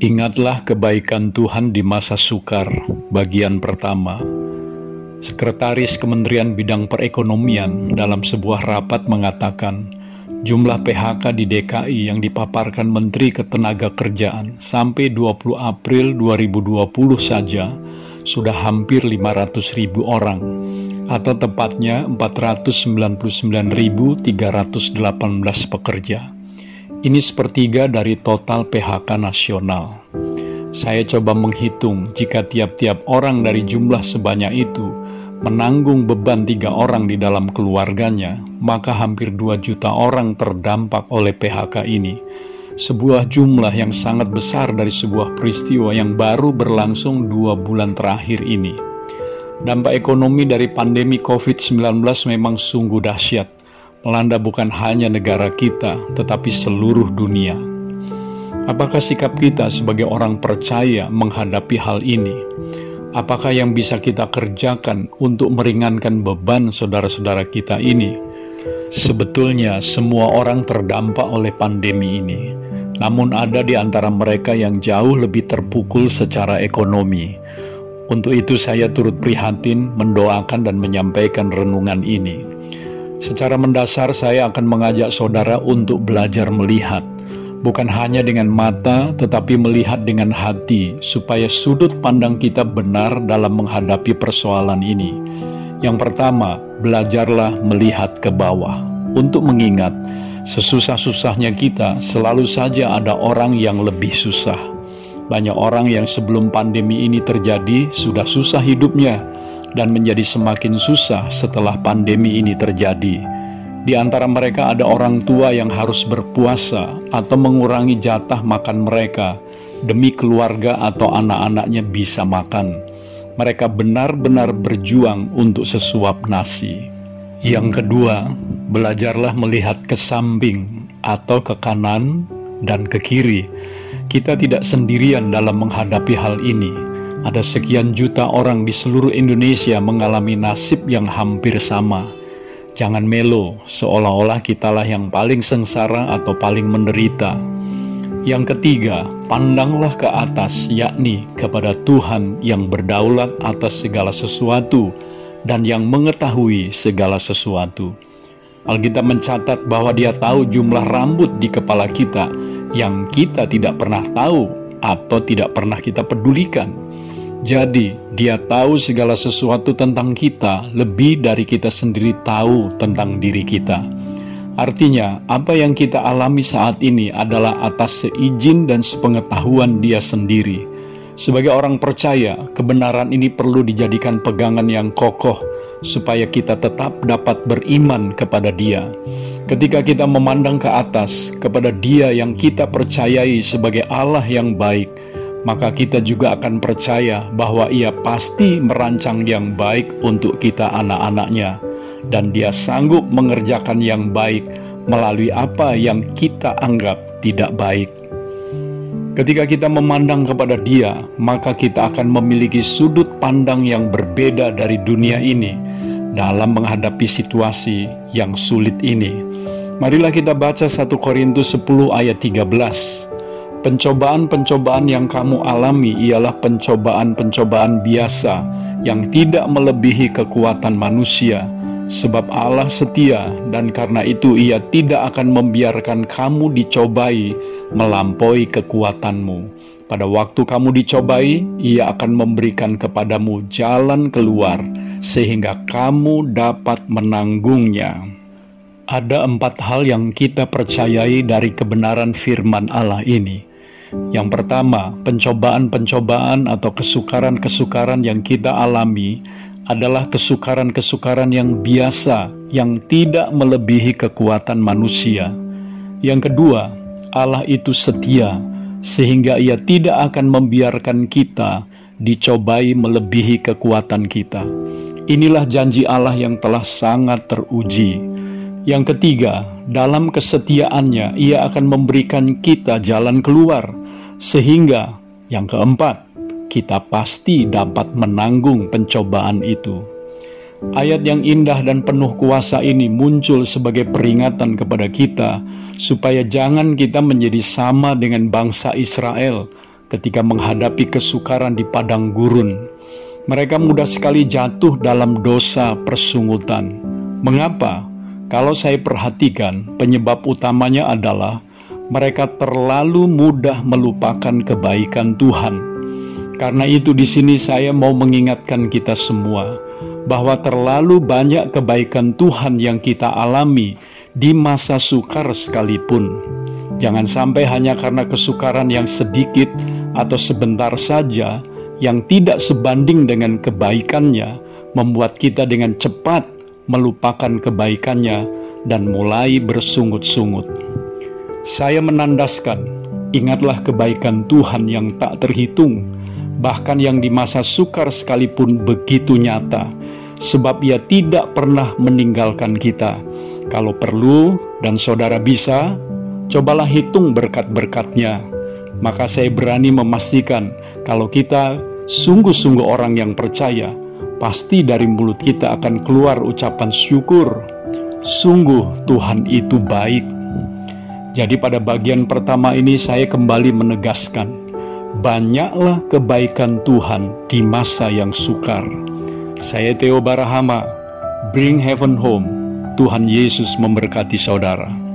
Ingatlah kebaikan Tuhan di masa sukar, bagian pertama. Sekretaris Kementerian Bidang Perekonomian dalam sebuah rapat mengatakan, jumlah PHK di DKI yang dipaparkan Menteri Ketenagakerjaan sampai 20 April 2020 saja sudah hampir 500 ribu orang, atau tepatnya 499.318 pekerja. Ini sepertiga dari total PHK nasional. Saya coba menghitung jika tiap-tiap orang dari jumlah sebanyak itu menanggung beban tiga orang di dalam keluarganya, maka hampir dua juta orang terdampak oleh PHK ini. Sebuah jumlah yang sangat besar dari sebuah peristiwa yang baru berlangsung dua bulan terakhir ini. Dampak ekonomi dari pandemi COVID-19 memang sungguh dahsyat melanda bukan hanya negara kita, tetapi seluruh dunia. Apakah sikap kita sebagai orang percaya menghadapi hal ini? Apakah yang bisa kita kerjakan untuk meringankan beban saudara-saudara kita ini? Sebetulnya, semua orang terdampak oleh pandemi ini, namun ada di antara mereka yang jauh lebih terpukul secara ekonomi. Untuk itu, saya turut prihatin, mendoakan, dan menyampaikan renungan ini. Secara mendasar, saya akan mengajak saudara untuk belajar melihat, bukan hanya dengan mata, tetapi melihat dengan hati, supaya sudut pandang kita benar dalam menghadapi persoalan ini. Yang pertama, belajarlah melihat ke bawah untuk mengingat sesusah-susahnya kita, selalu saja ada orang yang lebih susah. Banyak orang yang sebelum pandemi ini terjadi sudah susah hidupnya dan menjadi semakin susah setelah pandemi ini terjadi. Di antara mereka ada orang tua yang harus berpuasa atau mengurangi jatah makan mereka demi keluarga atau anak-anaknya bisa makan. Mereka benar-benar berjuang untuk sesuap nasi. Yang kedua, belajarlah melihat ke samping atau ke kanan dan ke kiri. Kita tidak sendirian dalam menghadapi hal ini ada sekian juta orang di seluruh Indonesia mengalami nasib yang hampir sama. Jangan melo, seolah-olah kitalah yang paling sengsara atau paling menderita. Yang ketiga, pandanglah ke atas, yakni kepada Tuhan yang berdaulat atas segala sesuatu dan yang mengetahui segala sesuatu. Alkitab mencatat bahwa dia tahu jumlah rambut di kepala kita yang kita tidak pernah tahu atau tidak pernah kita pedulikan. Jadi, Dia tahu segala sesuatu tentang kita lebih dari kita sendiri tahu tentang diri kita. Artinya, apa yang kita alami saat ini adalah atas seizin dan sepengetahuan Dia sendiri. Sebagai orang percaya, kebenaran ini perlu dijadikan pegangan yang kokoh supaya kita tetap dapat beriman kepada Dia. Ketika kita memandang ke atas kepada Dia yang kita percayai sebagai Allah yang baik, maka kita juga akan percaya bahwa ia pasti merancang yang baik untuk kita anak-anaknya dan dia sanggup mengerjakan yang baik melalui apa yang kita anggap tidak baik. Ketika kita memandang kepada dia, maka kita akan memiliki sudut pandang yang berbeda dari dunia ini dalam menghadapi situasi yang sulit ini. Marilah kita baca 1 Korintus 10 ayat 13. Pencobaan-pencobaan yang kamu alami ialah pencobaan-pencobaan biasa yang tidak melebihi kekuatan manusia, sebab Allah setia, dan karena itu Ia tidak akan membiarkan kamu dicobai melampaui kekuatanmu. Pada waktu kamu dicobai, Ia akan memberikan kepadamu jalan keluar, sehingga kamu dapat menanggungnya. Ada empat hal yang kita percayai dari kebenaran firman Allah ini. Yang pertama, pencobaan-pencobaan atau kesukaran-kesukaran yang kita alami adalah kesukaran-kesukaran yang biasa yang tidak melebihi kekuatan manusia. Yang kedua, Allah itu setia sehingga ia tidak akan membiarkan kita dicobai melebihi kekuatan kita. Inilah janji Allah yang telah sangat teruji. Yang ketiga, dalam kesetiaannya ia akan memberikan kita jalan keluar sehingga yang keempat, kita pasti dapat menanggung pencobaan itu. Ayat yang indah dan penuh kuasa ini muncul sebagai peringatan kepada kita, supaya jangan kita menjadi sama dengan bangsa Israel, ketika menghadapi kesukaran di padang gurun. Mereka mudah sekali jatuh dalam dosa persungutan. Mengapa? Kalau saya perhatikan, penyebab utamanya adalah mereka terlalu mudah melupakan kebaikan Tuhan. Karena itu di sini saya mau mengingatkan kita semua bahwa terlalu banyak kebaikan Tuhan yang kita alami di masa sukar sekalipun. Jangan sampai hanya karena kesukaran yang sedikit atau sebentar saja yang tidak sebanding dengan kebaikannya membuat kita dengan cepat melupakan kebaikannya dan mulai bersungut-sungut. Saya menandaskan, ingatlah kebaikan Tuhan yang tak terhitung, bahkan yang di masa sukar sekalipun begitu nyata, sebab Ia tidak pernah meninggalkan kita. Kalau perlu dan saudara bisa, cobalah hitung berkat-berkatnya. Maka saya berani memastikan kalau kita sungguh-sungguh orang yang percaya, pasti dari mulut kita akan keluar ucapan syukur. Sungguh Tuhan itu baik. Jadi pada bagian pertama ini saya kembali menegaskan, banyaklah kebaikan Tuhan di masa yang sukar. Saya Theo Barahama, Bring Heaven Home. Tuhan Yesus memberkati saudara.